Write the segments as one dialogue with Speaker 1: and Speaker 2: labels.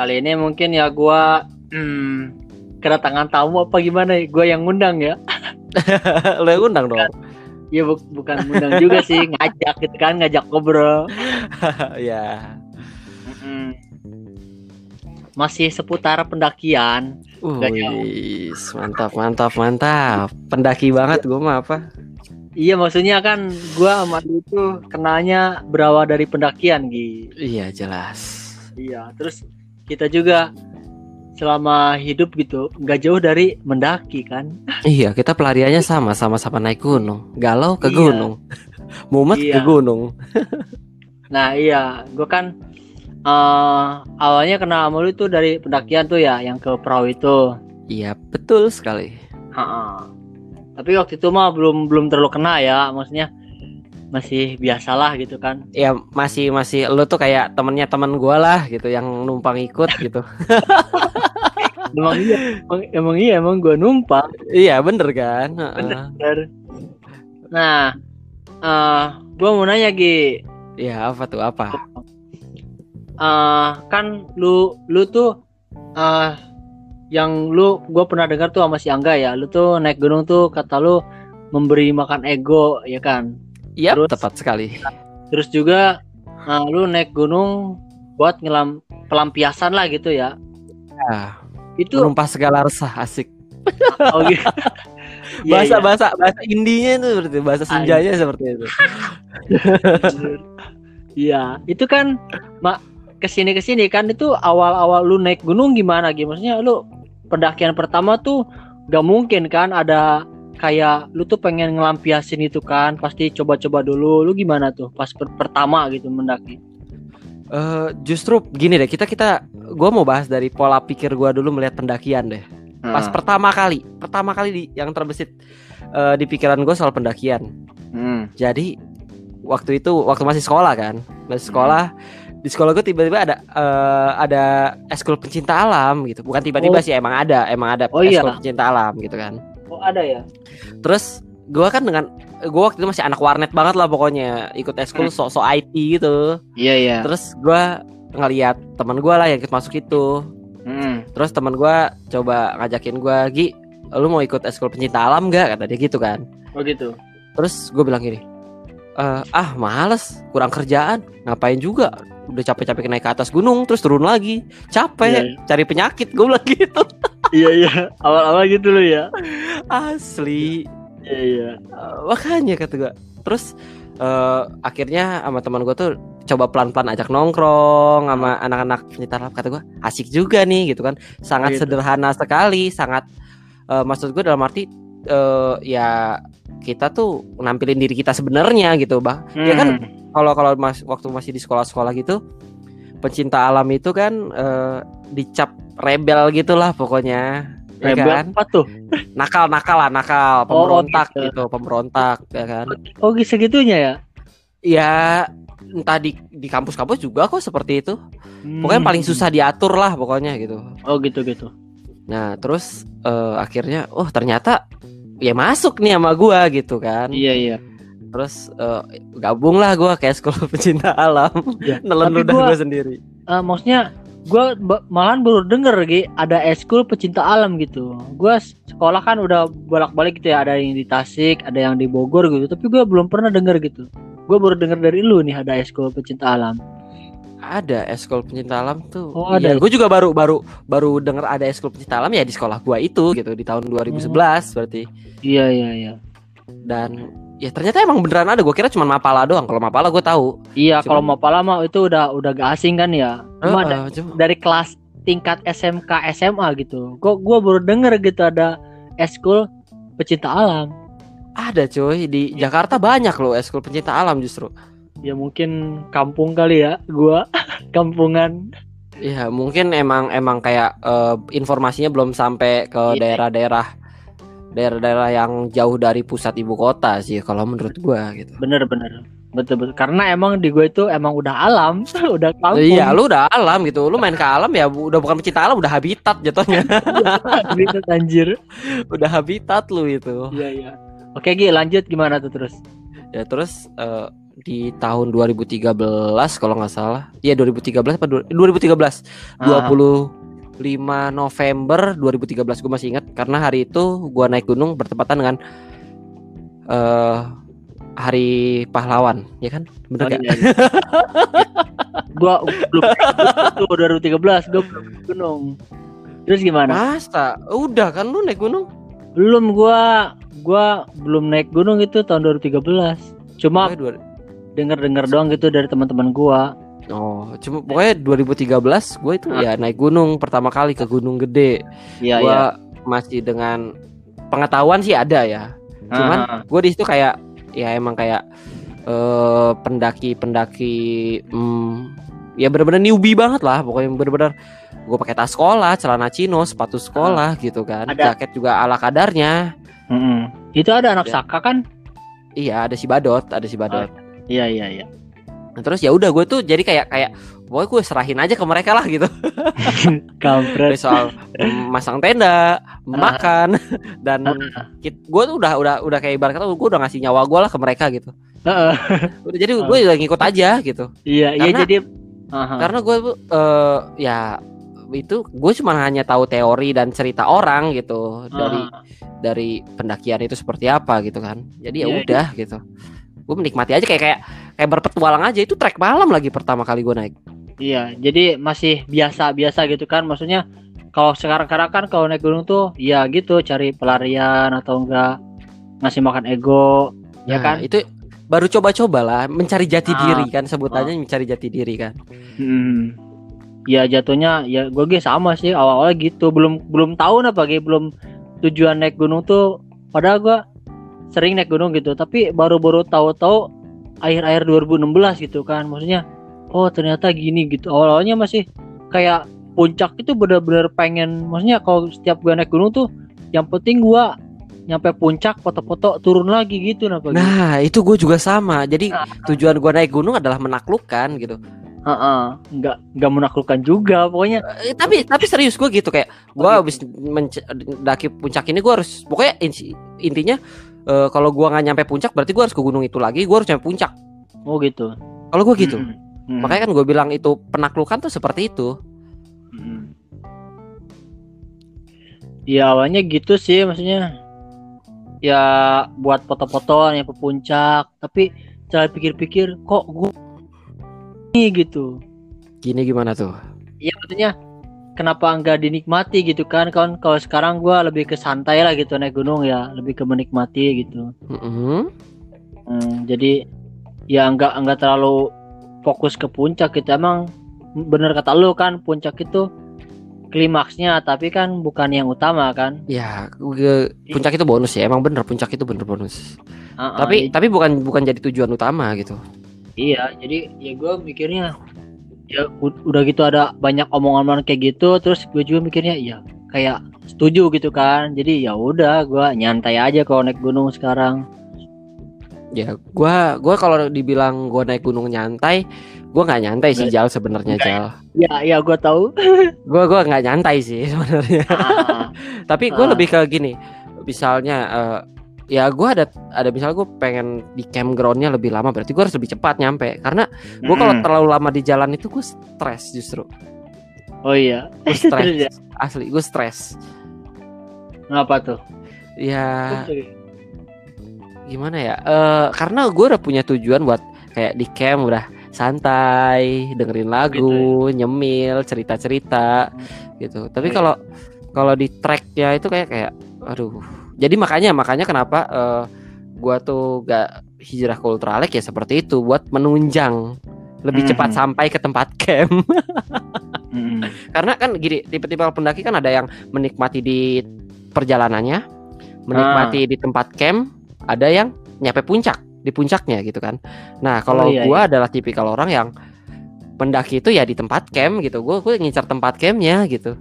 Speaker 1: kali ini mungkin ya gua hmm, kedatangan tamu apa gimana? Gua yang ngundang ya.
Speaker 2: Lo yang undang dong.
Speaker 1: Ya bu- bukan ngundang juga sih, ngajak gitu kan, ngajak ngobrol.
Speaker 2: ya.
Speaker 1: Masih seputar pendakian.
Speaker 2: Wih, mantap, mantap, mantap. Pendaki banget gue mah apa?
Speaker 1: Iya maksudnya kan gua sama lu itu kenalnya berawal dari pendakian Gi.
Speaker 2: Iya jelas.
Speaker 1: Iya, terus kita juga selama hidup gitu nggak jauh dari mendaki kan.
Speaker 2: Iya, kita pelariannya sama, sama-sama naik gunung. Galau ke
Speaker 1: Iya.
Speaker 2: gunung. Mumet ke
Speaker 1: Iya.
Speaker 2: gunung.
Speaker 1: Nah iya, gua kan eh awalnya kenal sama lu itu dari pendakian tuh ya, yang ke perahu itu.
Speaker 2: Iya, betul sekali.
Speaker 1: Ha-ha. Tapi waktu itu mah belum belum terlalu kena ya, maksudnya masih biasalah gitu kan.
Speaker 2: Ya masih masih lu tuh kayak temennya teman gua lah gitu yang numpang ikut gitu.
Speaker 1: Emang iya, emang, emang iya emang gua numpang.
Speaker 2: iya, bener kan?
Speaker 1: Bener. Nah, eh gua mau nanya Gi,
Speaker 2: Iya, apa tuh apa?
Speaker 1: eh kan lu lu tuh eh yang lu gue pernah dengar tuh sama si Angga ya lu tuh naik gunung tuh kata lu memberi makan ego ya kan
Speaker 2: Iya,
Speaker 1: Terus?
Speaker 2: tepat sekali.
Speaker 1: terus juga eh, lu naik gunung buat ngelam pelampiasan lah gitu ya
Speaker 2: Ah,
Speaker 1: itu
Speaker 2: menumpah segala resah asik.
Speaker 1: oh gitu
Speaker 2: bahasa
Speaker 1: iya.
Speaker 2: bahasa bahasa indinya itu seperti bahasa senjanya seperti itu.
Speaker 1: Iya, itu kan mak ke sini ke sini kan itu awal-awal lu naik gunung gimana gitu? Maksudnya lu pendakian pertama tuh gak mungkin kan ada kayak lu tuh pengen ngelampiasin itu kan pasti coba-coba dulu lu gimana tuh pas per- pertama gitu mendaki
Speaker 2: Eh, justru gini deh, kita kita gua mau bahas dari pola pikir gua dulu melihat pendakian deh. Pas
Speaker 1: Nah,
Speaker 2: pertama kali, pertama kali di, yang terbesit eh, di pikiran gue soal pendakian.
Speaker 1: hmm.
Speaker 2: Jadi waktu itu waktu masih sekolah kan, masih sekolah di sekolah gue tiba-tiba ada eh, ada eskul pencinta alam gitu. Bukan tiba-tiba
Speaker 1: Oh.
Speaker 2: sih emang ada, emang ada
Speaker 1: Oh, iya.
Speaker 2: eskul pencinta alam gitu kan.
Speaker 1: Oh ada ya
Speaker 2: Terus gue kan dengan gue waktu itu masih anak warnet banget lah pokoknya ikut eskul
Speaker 1: Hmm.
Speaker 2: sok-sok IT gitu.
Speaker 1: iya iya
Speaker 2: Terus gue ngeliat teman gue lah yang ikut masuk itu.
Speaker 1: hmm.
Speaker 2: Terus teman gue coba ngajakin gue, Gi, lu mau ikut eskul pencinta alam gak? Kata dia gitu kan.
Speaker 1: oh gitu
Speaker 2: Terus gue bilang gini, "Eh, ah males, kurang kerjaan, ngapain juga? Udah capek-capek naik ke atas gunung, terus turun lagi, capek,
Speaker 1: Iya.
Speaker 2: cari penyakit. Gue bilang gitu.
Speaker 1: iya iya awal-awal gitu lu ya
Speaker 2: Asli,
Speaker 1: iya iya
Speaker 2: Eh, makanya kata gue. Terus eh, akhirnya sama teman gue tuh coba pelan-pelan ajak nongkrong sama anak-anak pencinta alam kata gue asik juga nih gitu kan sangat
Speaker 1: Gitu.
Speaker 2: sederhana sekali sangat eh, maksud gue dalam arti eh, ya kita tuh nampilin diri kita sebenarnya gitu bah ya kan
Speaker 1: Hmm.
Speaker 2: Kalau kalau mas waktu masih di sekolah-sekolah gitu pencinta alam itu kan eh, dicap rebel gitulah pokoknya. Ya
Speaker 1: Rebel
Speaker 2: kan?
Speaker 1: apa tuh?
Speaker 2: Nakal nakal lah nakal.
Speaker 1: Oh,
Speaker 2: pemberontak
Speaker 1: gitu.
Speaker 2: gitu pemberontak ya kan?
Speaker 1: Oh segitunya ya?
Speaker 2: Ya entah di di kampus-kampus juga kok seperti itu. Pokoknya
Speaker 1: Hmm.
Speaker 2: paling susah diatur lah pokoknya gitu.
Speaker 1: Oh gitu gitu.
Speaker 2: Nah terus eh, akhirnya oh ternyata ya masuk nih sama gua gitu kan.
Speaker 1: Iya iya
Speaker 2: terus eh, gabung lah gua kayak sekolah pecinta alam.
Speaker 1: Iya.
Speaker 2: nelen ludah
Speaker 1: gua-
Speaker 2: gua sendiri.
Speaker 1: Eh, maksudnya gue malahan baru denger Gi, ada eskul pecinta alam gitu. Gue sekolah kan udah bolak-balik gitu ya ada yang di Tasik ada yang di Bogor gitu tapi gue belum pernah denger gitu. Gue baru denger dari lu nih ada eskul pecinta alam.
Speaker 2: Ada eskul pencinta alam tuh.
Speaker 1: Oh, ada.
Speaker 2: gue juga baru baru baru denger ada eskul pencinta alam ya di sekolah gua itu gitu di tahun 2011 berarti.
Speaker 1: Iya iya iya.
Speaker 2: Dan ya ternyata emang beneran ada. Gue kira cuma mapala doang. Kalau mapala gue tahu.
Speaker 1: Iya
Speaker 2: Cuma-
Speaker 1: kalau mau lama itu udah udah gak asing kan ya? Cuma
Speaker 2: Heeh,
Speaker 1: da-
Speaker 2: cuma-
Speaker 1: dari kelas tingkat SMK SMA gitu. Gue gua baru denger gitu ada eskul pecinta alam.
Speaker 2: Ada cuy di Jakarta banyak loh eskul pencinta alam justru.
Speaker 1: Ya mungkin kampung kali ya gua. Kampungan.
Speaker 2: Ya mungkin emang emang kayak eh, informasinya belum sampai ke
Speaker 1: Iya.
Speaker 2: daerah-daerah daerah-daerah yang jauh dari pusat ibu kota sih kalau menurut gua gitu
Speaker 1: bener-bener betul-betul karena emang di gue itu emang udah alam udah kampung
Speaker 2: Iya, lu udah alam gitu. Lu main ke alam ya udah bukan pecinta alam, udah habitat jatuhnya.
Speaker 1: Gitu, anjir
Speaker 2: udah habitat lu itu.
Speaker 1: iya iya oke Gi lanjut gimana tuh terus
Speaker 2: Ya terus eh, di tahun 2013 kalau nggak salah. Iya 2013 apa du- 2013.
Speaker 1: Ah.
Speaker 2: 25 November 2013 gue masih ingat karena hari itu gua naik gunung bertepatan dengan eh hari pahlawan, ya kan? Bener
Speaker 1: Oh,
Speaker 2: gak?
Speaker 1: iya, iya. gua belum tuh 2013 gua belum naik gunung. Terus gimana?
Speaker 2: Masa? Udah kan lu naik gunung?
Speaker 1: Belum gua gua belum naik gunung itu tahun 2013. Cuma
Speaker 2: Pokoknya dua-
Speaker 1: denger-denger doang gitu dari teman-teman gua.
Speaker 2: Oh, cuma pokoknya 2013 gue itu
Speaker 1: Ah.
Speaker 2: ya naik gunung pertama kali ke Gunung Gede.
Speaker 1: Iya
Speaker 2: gua
Speaker 1: iya.
Speaker 2: masih dengan pengetahuan sih ada ya. Cuman
Speaker 1: Ah,
Speaker 2: gue di situ kayak ya emang kayak eh pendaki-pendaki hmm, ya bener-bener newbie banget lah pokoknya bener-bener gue pakai tas sekolah, celana chino, sepatu sekolah gitu kan,
Speaker 1: Ada-
Speaker 2: jaket juga ala kadarnya.
Speaker 1: mm-mm. Itu ada anak
Speaker 2: Ya.
Speaker 1: Saka kan?
Speaker 2: Iya ada si Badot, ada si Badot.
Speaker 1: Iya iya iya.
Speaker 2: Nah, terus ya udah gue tuh jadi kayak kayak pokoknya gue serahin aja ke mereka lah gitu.
Speaker 1: Kampret.
Speaker 2: Soal masang tenda, makan dan
Speaker 1: Ah.
Speaker 2: gue tuh udah udah udah kayak ibarat kata gue udah ngasih nyawa gue lah ke mereka gitu. Udah jadi gue udah ngikut aja gitu.
Speaker 1: Iya iya
Speaker 2: Karena-
Speaker 1: jadi Aha.
Speaker 2: Karena gue eh ya itu gue cuma hanya tahu teori dan cerita orang gitu dari
Speaker 1: Ah.
Speaker 2: dari pendakian itu seperti apa gitu kan. Jadi ya
Speaker 1: Iya,
Speaker 2: udah gitu. Gue menikmati aja kayak kayak kayak berpetualang aja itu trek malam lagi pertama kali gue naik.
Speaker 1: Iya, jadi masih biasa-biasa gitu kan. Maksudnya kalau sekarang-sekarang kan kalau naik gunung tuh ya gitu cari pelarian atau enggak ngasih makan ego, ya
Speaker 2: Nah,
Speaker 1: kan?
Speaker 2: Itu baru coba-coba lah mencari jati
Speaker 1: Ah.
Speaker 2: diri kan sebutannya mencari jati diri kan.
Speaker 1: Hmm. Ya jatuhnya ya gue ge sama sih awal-awal gitu. Belum belum tahu apa ge belum tujuan naik gunung tuh padahal gua sering naik gunung gitu, tapi baru-baru tahu-tahu akhir-akhir 2016 gitu kan. Maksudnya oh ternyata gini gitu. Awal-awalnya masih kayak puncak itu benar-benar pengen maksudnya kalau setiap gua naik gunung tuh yang penting gua nyampe puncak foto-foto turun lagi gitu gitu.
Speaker 2: Nah itu gue juga sama. Jadi
Speaker 1: Ah.
Speaker 2: tujuan gue naik gunung adalah menaklukkan gitu.
Speaker 1: Heeh, nggak nggak menaklukkan juga pokoknya
Speaker 2: Eh, tapi tapi serius gue gitu kayak gue
Speaker 1: Oh, gitu.
Speaker 2: habis mendaki puncak ini gue harus pokoknya inti- intinya eh, kalau gue nggak nyampe puncak berarti gue harus ke gunung itu lagi gue harus nyampe puncak
Speaker 1: oh gitu.
Speaker 2: kalau gue gitu
Speaker 1: Hmm. Hmm.
Speaker 2: makanya kan gue bilang itu penaklukan tuh seperti itu
Speaker 1: Mm. Ya awalnya gitu sih maksudnya ya buat foto-foto yang ke puncak tapi cara pikir-pikir kok gue ini gitu
Speaker 2: gini gimana tuh
Speaker 1: ya maksudnya kenapa enggak dinikmati gitu kan? Kan kalau sekarang gua lebih ke santai lah gitu naik gunung ya. Lebih ke menikmati gitu.
Speaker 2: Mm-mm.
Speaker 1: Hmm, jadi ya enggak enggak terlalu fokus ke puncak gitu. Emang bener kata lu kan puncak itu klimaksnya tapi kan bukan yang utama kan?
Speaker 2: Ya gue- puncak itu bonus ya. Emang bener puncak itu bener bonus.
Speaker 1: Ah,
Speaker 2: tapi tapi bukan bukan jadi tujuan utama gitu.
Speaker 1: Iya jadi ya gue mikirnya ya udah gitu ada banyak omongan-omongan kayak gitu terus gue juga mikirnya ya kayak setuju gitu kan. Jadi ya udah gue nyantai aja kalau naik gunung sekarang.
Speaker 2: Ya gua gua kalau dibilang gua naik gunung nyantai gua nggak nyantai sih Jal sebenarnya
Speaker 1: Nggak
Speaker 2: Jal.
Speaker 1: Ya ya gue tahu.
Speaker 2: Gua gua nggak nyantai sih sebenarnya.
Speaker 1: Ah,
Speaker 2: tapi gue
Speaker 1: Ah.
Speaker 2: lebih ke gini misalnya eh, ya gue ada ada misalnya gue pengen di campgroundnya lebih lama berarti gue harus lebih cepat nyampe. Karena gue kalau
Speaker 1: mm-mm.
Speaker 2: terlalu lama di jalan itu gue stres justru.
Speaker 1: Oh iya.
Speaker 2: Gue
Speaker 1: Terus ya?
Speaker 2: stres asli gue stres.
Speaker 1: Ngapa tuh?
Speaker 2: Ya gimana ya? Eh karena gue udah punya tujuan buat kayak di camp udah santai dengerin lagu nyemil cerita cerita gitu. Tapi
Speaker 1: Oh, iya.
Speaker 2: kalau kalau di track ya itu kayak kayak aduh jadi makanya makanya kenapa eh, gua tuh gak hijrah ke ultralek ya seperti itu buat menunjang. Lebih
Speaker 1: Mhm.
Speaker 2: cepat sampai ke tempat camp.
Speaker 1: Mm-mm.
Speaker 2: karena kan gini tipe-tipe pendaki kan ada yang menikmati di perjalanannya menikmati di tempat camp ada yang nyampe puncak di puncaknya gitu kan. Nah kalau
Speaker 1: Oh, iya,
Speaker 2: gua adalah tipikal orang yang pendaki itu ya di tempat camp gitu. Gue gue ngincar tempat campnya gitu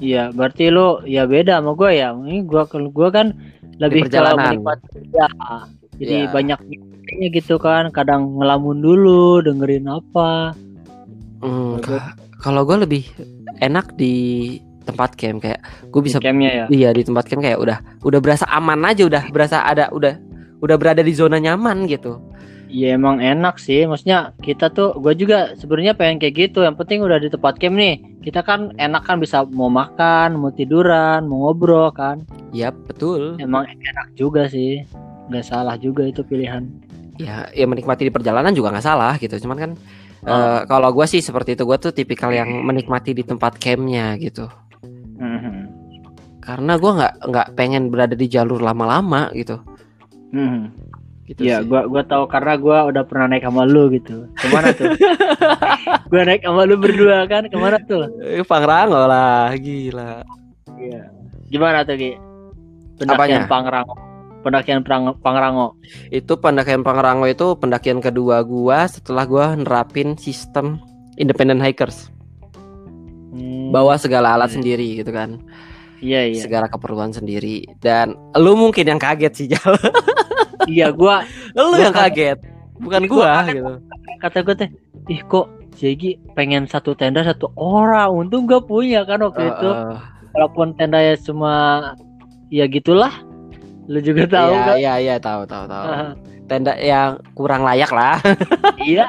Speaker 1: Iya, berarti lu ya beda sama gue ya. Ini gua kalau gua kan lebih ke
Speaker 2: perjalanan.
Speaker 1: menikmati ya. Jadi
Speaker 2: Iya.
Speaker 1: banyak gitu kan, kadang ngelamun dulu, dengerin apa.
Speaker 2: Hmm,
Speaker 1: Kalau
Speaker 2: ka- kalau gue lebih enak di tempat camp kayak gue bisa
Speaker 1: campnya ya.
Speaker 2: iya di tempat camp kayak udah udah berasa aman aja udah berasa ada udah udah berada di zona nyaman gitu
Speaker 1: Iya emang enak sih, maksudnya kita tuh, gue juga sebenarnya pengen kayak gitu. Yang penting udah di tempat camp nih, kita kan enak kan bisa mau makan, mau tiduran, mau ngobrol kan.
Speaker 2: Yap, betul.
Speaker 1: Emang enak juga sih, nggak salah juga itu pilihan.
Speaker 2: Ya, ya menikmati di perjalanan juga nggak salah gitu. Cuman kan
Speaker 1: Oh.
Speaker 2: eh, kalau gue sih seperti itu, gue tuh tipikal yang menikmati di tempat campnya gitu.
Speaker 1: Mhm.
Speaker 2: Karena gue nggak nggak pengen berada di jalur lama-lama gitu.
Speaker 1: Mhm.
Speaker 2: Gitu
Speaker 1: Iya,
Speaker 2: sih.
Speaker 1: gua gua tahu karena gua udah pernah naik sama lu gitu. Ke mana tuh? gua naik sama lu berdua kan, ke mana tuh?
Speaker 2: Eh, Pangrango lah, gila.
Speaker 1: Iya. Gimana tuh Ki?
Speaker 2: Apanya?
Speaker 1: Pendakian Pangrango. Pendakian Prang- Pangrango.
Speaker 2: Itu pendakian Pangrango itu pendakian kedua gua setelah gua nerapin sistem independent hikers.
Speaker 1: Hmm,
Speaker 2: Bawa segala alat
Speaker 1: Hmm.
Speaker 2: sendiri gitu kan.
Speaker 1: Iya iya.
Speaker 2: Segala keperluan sendiri dan lu mungkin yang kaget sih Jal.
Speaker 1: iya, gua
Speaker 2: lu
Speaker 1: Gua
Speaker 2: yang
Speaker 1: kaget.
Speaker 2: Bukan
Speaker 1: Gua
Speaker 2: gua gitu.
Speaker 1: kata gua teh, ih kok Jegi pengen satu tenda satu orang. Untung gua punya kan waktu itu.
Speaker 2: Heeh.
Speaker 1: Walaupun tendanya cuma ya gitulah. Lu juga tahu
Speaker 2: Iya,
Speaker 1: kan?
Speaker 2: iya, iya, tahu, tahu, tahu.
Speaker 1: Ah,
Speaker 2: Tenda yang kurang layak lah.
Speaker 1: iya.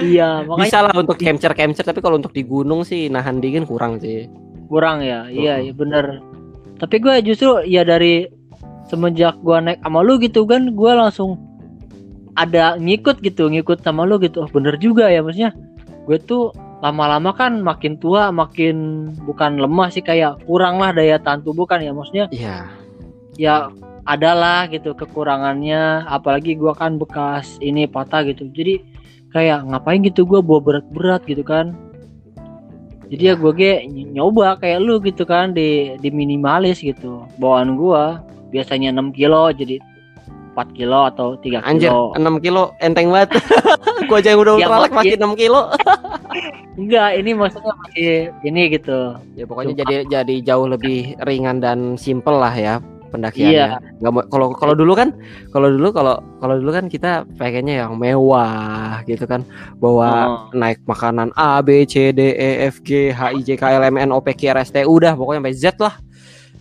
Speaker 1: iya, makanya
Speaker 2: Bisa lah untuk capture-capture tapi kalau untuk di gunung sih nahan dingin kurang sih.
Speaker 1: kurang ya iya iya bener tapi gue justru ya dari semenjak gua naik sama lu gitu kan gua langsung ada ngikut gitu ngikut sama lu gitu. Oh, bener juga ya maksudnya. Gue tuh lama-lama kan makin tua makin bukan lemah sih kayak kurang lah daya tahan tubuh kan ya maksudnya.
Speaker 2: Iya.
Speaker 1: ya adalah gitu kekurangannya apalagi gua kan bekas ini patah gitu. Jadi kayak ngapain gitu gua bawa berat-berat gitu kan. Jadi ya gue ge ny- nyoba kayak lu gitu kan di di minimalis gitu bawaan gua biasanya 6 kilo jadi 4 kilo atau 3
Speaker 2: Anjir,
Speaker 1: kilo
Speaker 2: 6 kilo enteng banget. gua aja yang udah
Speaker 1: Ya,
Speaker 2: masih 6 kilo.
Speaker 1: enggak ini maksudnya masih ini gitu
Speaker 2: ya pokoknya
Speaker 1: Cuma-
Speaker 2: jadi jadi jauh lebih ringan dan simple lah ya pendakiannya.
Speaker 1: Iya.
Speaker 2: Nggak mau kalau kalau dulu kan kalau dulu kalau kalau dulu kan kita pengennya yang mewah gitu kan. Bawa
Speaker 1: Oh.
Speaker 2: naik makanan A B C D E F G H I J K L M N O P Q R S T U udah pokoknya sampai Z lah.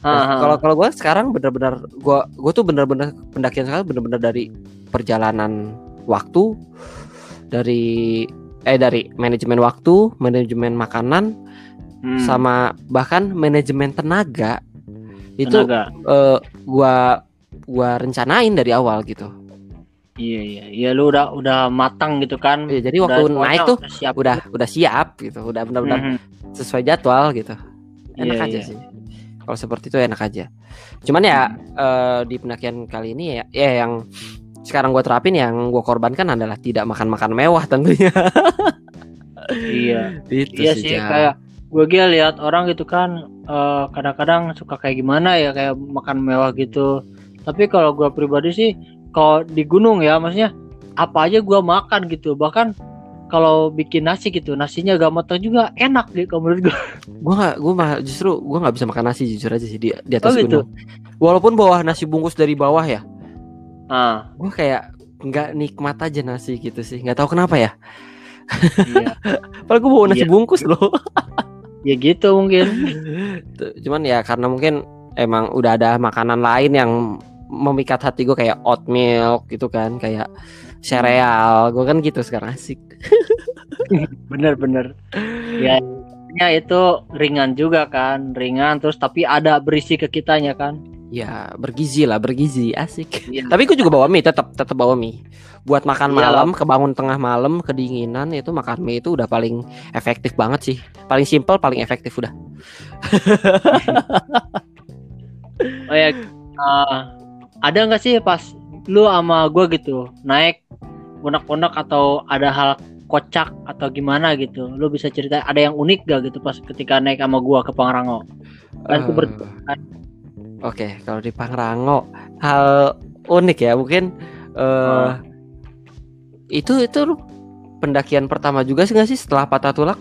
Speaker 2: Nah,
Speaker 1: Ah, ah.
Speaker 2: Kalau kalau gue sekarang bener-bener gue gue tuh bener-bener pendakian sekarang bener-bener dari perjalanan waktu dari eh dari manajemen waktu, manajemen makanan,
Speaker 1: Hmm,
Speaker 2: sama bahkan manajemen tenaga itu
Speaker 1: tenaga.
Speaker 2: eh, gua gua rencanain dari awal gitu.
Speaker 1: iya iya iya lu udah udah matang gitu kan
Speaker 2: Ya, jadi
Speaker 1: Udah
Speaker 2: waktu
Speaker 1: semuanya
Speaker 2: naik tuh
Speaker 1: udah siap
Speaker 2: udah udah siap gitu, udah benar-benar
Speaker 1: Mhm.
Speaker 2: sesuai jadwal gitu. Enak
Speaker 1: Iya,
Speaker 2: aja
Speaker 1: iya.
Speaker 2: sih. Kalau seperti itu enak aja. Cuman ya eh, di pendakian kali ini ya, ya yang sekarang gue terapin yang gue korbankan adalah tidak makan-makan mewah tentunya.
Speaker 1: iya
Speaker 2: itu
Speaker 1: iya
Speaker 2: sih Jal.
Speaker 1: kayak gue gila lihat orang gitu kan eh, kadang-kadang suka kayak gimana ya kayak makan mewah gitu tapi kalau gue pribadi sih kalau di gunung ya maksudnya apa aja gue makan gitu bahkan kalau bikin nasi gitu nasinya gak matang juga enak gitu kalau menurut gue
Speaker 2: gue gak gue mah justru gue nggak bisa makan nasi jujur aja sih di, di atas
Speaker 1: Oh, gitu?
Speaker 2: gunung. Walaupun bawah nasi bungkus dari bawah ya,
Speaker 1: ah
Speaker 2: gue kayak nggak nikmat aja nasi gitu sih. Nggak tahu kenapa ya.
Speaker 1: iya
Speaker 2: Padahal gue bawa nasi
Speaker 1: Iya.
Speaker 2: bungkus loh.
Speaker 1: ya gitu mungkin
Speaker 2: Cuman ya karena mungkin emang udah ada makanan lain yang memikat hati gue kayak oat milk gitu kan, kayak sereal. Gue kan gitu sekarang asik.
Speaker 1: bener-bener ya ya itu ringan juga kan ringan terus tapi ada berisi ke kitanya kan
Speaker 2: Ya bergizi lah, bergizi asik.
Speaker 1: Iya.
Speaker 2: Tapi gue juga bawa mie, tetap tetap bawa mie. Buat makan
Speaker 1: Iya.
Speaker 2: malam, kebangun tengah malam, kedinginan itu makan mie itu udah paling efektif banget sih. Paling simple, paling efektif udah.
Speaker 1: Oh ya, eh, ada nggak sih pas lu sama gue gitu naik punak-punak atau ada hal kocak atau gimana gitu? Lu bisa cerita ada yang unik gak gitu pas ketika naik sama gua ke Pangrango? Kan
Speaker 2: Eh,
Speaker 1: ber- kan.
Speaker 2: Oke, kalau di Pangrango hal unik ya mungkin eh
Speaker 1: Oh.
Speaker 2: itu itu pendakian pertama juga sih nggak sih setelah patah tulang?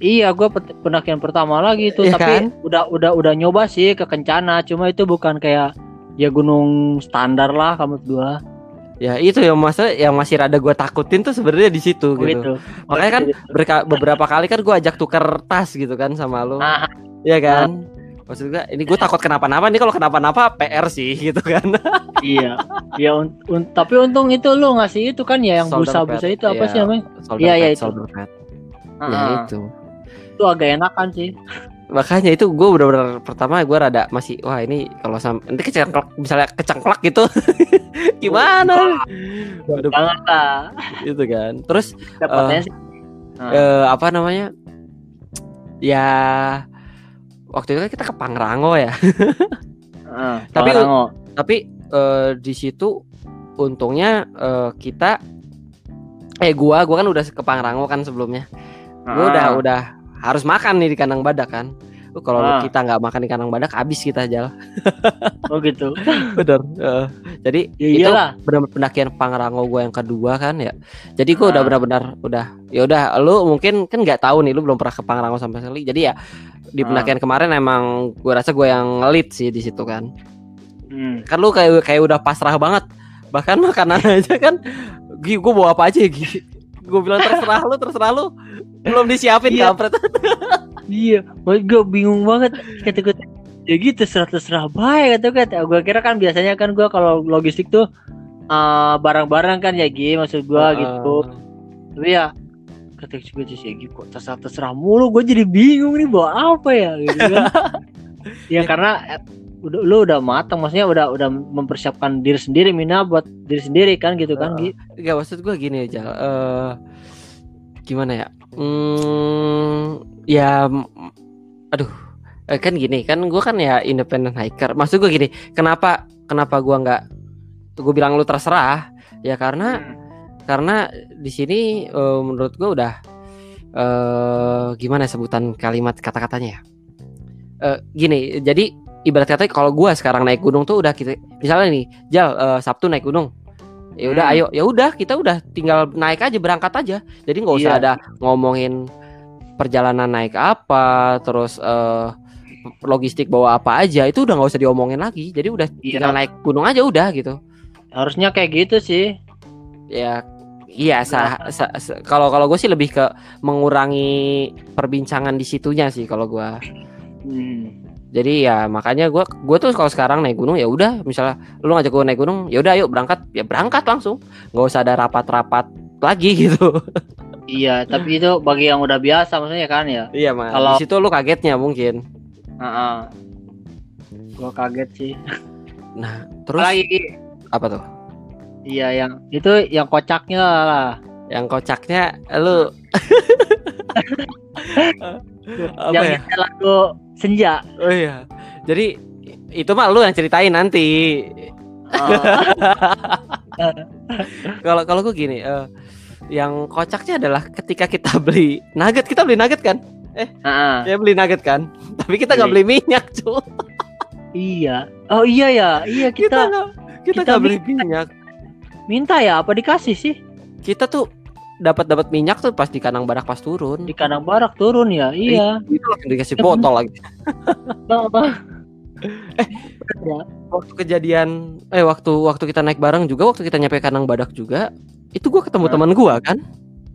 Speaker 1: Iya, gua pet- pendakian pertama lagi itu,
Speaker 2: Iya
Speaker 1: tapi
Speaker 2: kan?
Speaker 1: udah udah udah nyoba sih ke Kencana, cuma itu bukan kayak ya gunung standar lah kamu dua
Speaker 2: Ya itu yang masa yang masih rada gue takutin tuh sebenarnya di situ gitu.
Speaker 1: gitu.
Speaker 2: Makanya kan berka- beberapa kali kan gue ajak tuker tas gitu kan sama lu.
Speaker 1: Nah,
Speaker 2: Iya kan? maksud gue ini gue takut kenapa-napa nih kalau kenapa-napa PR sih gitu kan.
Speaker 1: Iya. Ya un un tapi untung itu lu ngasih itu kan ya yang busa-busa itu apa
Speaker 2: iya,
Speaker 1: sih namanya?
Speaker 2: Iya
Speaker 1: iya itu.
Speaker 2: pad.
Speaker 1: Uh
Speaker 2: ya itu.
Speaker 1: Itu agak enakan sih
Speaker 2: makanya itu gue benar-benar pertama gue rada masih wah ini kalau sam nanti kecengklak misalnya kecengklak gitu. Gimana?
Speaker 1: Udah banget lah.
Speaker 2: Gitu kan. Terus
Speaker 1: dapatnya
Speaker 2: uh,
Speaker 1: sih.
Speaker 2: Uh, apa namanya? Ya waktu itu kan kita ke Pangrango ya.
Speaker 1: Uh,
Speaker 2: tapi
Speaker 1: Pangrango.
Speaker 2: tapi uh, di situ untungnya uh, kita eh gua gua kan udah ke Pangrango kan sebelumnya. Gua udah
Speaker 1: Ah.
Speaker 2: udah harus makan nih di kandang badak kan Uh, kalau
Speaker 1: Ah.
Speaker 2: kita nggak makan di kandang badak habis kita jalan
Speaker 1: oh gitu
Speaker 2: bener uh, jadi
Speaker 1: ya
Speaker 2: itu benar pendakian Pangrango gue yang kedua kan ya. Jadi gue udah
Speaker 1: Ah.
Speaker 2: benar-benar udah ya udah lu mungkin kan nggak tahu nih lu belum pernah ke Pangrango sampai sekali. Jadi ya di
Speaker 1: Ah.
Speaker 2: pendakian kemarin emang gue rasa gue yang lead sih di situ kan.
Speaker 1: hmm.
Speaker 2: Kan lu kayak kayak udah pasrah banget. Bahkan makanan aja kan gue bawa apa aja gitu. Gue bilang terserah lu, terserah lu. Belum disiapin
Speaker 1: Iya.
Speaker 2: kampret.
Speaker 1: iya gue bingung banget kata kata ya gitu serah terserah baik kata kata gue kira kan biasanya kan gue kalau logistik tuh eh, barang-barang kan ya Gi maksud gue
Speaker 2: Ah.
Speaker 1: gitu tapi ya kata gue sih ya Gi kok terserah terserah mulu gue jadi bingung nih bawa apa ya gitu kan ya karena eh, udah lu udah matang maksudnya udah udah mempersiapkan diri sendiri Mina buat diri sendiri kan gitu kan Gi
Speaker 2: Gak maksud gue gini aja. eh gimana ya? Hmm, ya, aduh, eh, kan gini, kan gue kan ya independent hiker. Maksud gue gini, kenapa kenapa gue nggak? Gue bilang lu terserah, ya karena karena di sini eh, menurut gue udah eh gimana sebutan kalimat kata-katanya ya? Eh, gini, jadi ibarat kata kalau gue sekarang naik gunung tuh udah kita misalnya nih, Jal eh, Sabtu naik gunung ya udah
Speaker 1: Hmm.
Speaker 2: ayo ya udah kita udah tinggal naik aja berangkat aja jadi nggak usah
Speaker 1: Iya.
Speaker 2: ada ngomongin perjalanan naik apa terus eh logistik bawa apa aja itu udah nggak usah diomongin lagi jadi udah
Speaker 1: Iya.
Speaker 2: tinggal naik gunung aja udah gitu
Speaker 1: harusnya kayak gitu sih
Speaker 2: ya iya sa- sa- kalau kalau gue sih lebih ke mengurangi perbincangan di situnya sih kalau gue
Speaker 1: hmm.
Speaker 2: Jadi ya makanya gue gue tuh kalau sekarang naik gunung ya udah misalnya lu ngajak gue naik gunung ya udah ayo berangkat ya berangkat langsung nggak usah ada rapat-rapat lagi gitu
Speaker 1: iya tapi itu bagi yang udah biasa maksudnya kan ya
Speaker 2: Iya mas.
Speaker 1: Kalau-
Speaker 2: Di situ lu kagetnya mungkin.
Speaker 1: Heeh. Gua kaget sih.
Speaker 2: Nah terus
Speaker 1: Lagi
Speaker 2: apa tuh?
Speaker 1: iya yang itu yang kocaknya lah.
Speaker 2: Yang kocaknya lu apa
Speaker 1: yang
Speaker 2: ya?
Speaker 1: lagu senja.
Speaker 2: Oh iya. Jadi itu mah lu yang ceritain nanti.
Speaker 1: Oh,
Speaker 2: Kalau kalau gue gini, eh, yang kocaknya adalah ketika kita beli nugget, kita beli nugget kan?
Speaker 1: Heeh.
Speaker 2: Ya beli nugget kan. Tapi kita nggak beli minyak, cu.
Speaker 1: iya. Oh iya ya. Iya
Speaker 2: Kita
Speaker 1: kita,
Speaker 2: nggak kita
Speaker 1: kita
Speaker 2: beli- minyak.
Speaker 1: minta ya apa dikasih sih?
Speaker 2: Kita tuh dapat dapat minyak tuh pas di kandang badak pas turun.
Speaker 1: Di kandang barak turun ya. Iya.
Speaker 2: Itu langsung dikasih
Speaker 1: Ya,
Speaker 2: botol lagi.
Speaker 1: eh,
Speaker 2: waktu kejadian eh waktu waktu kita naik bareng juga waktu kita nyampe kandang badak juga itu gua ketemu
Speaker 1: Nah.
Speaker 2: teman gua kan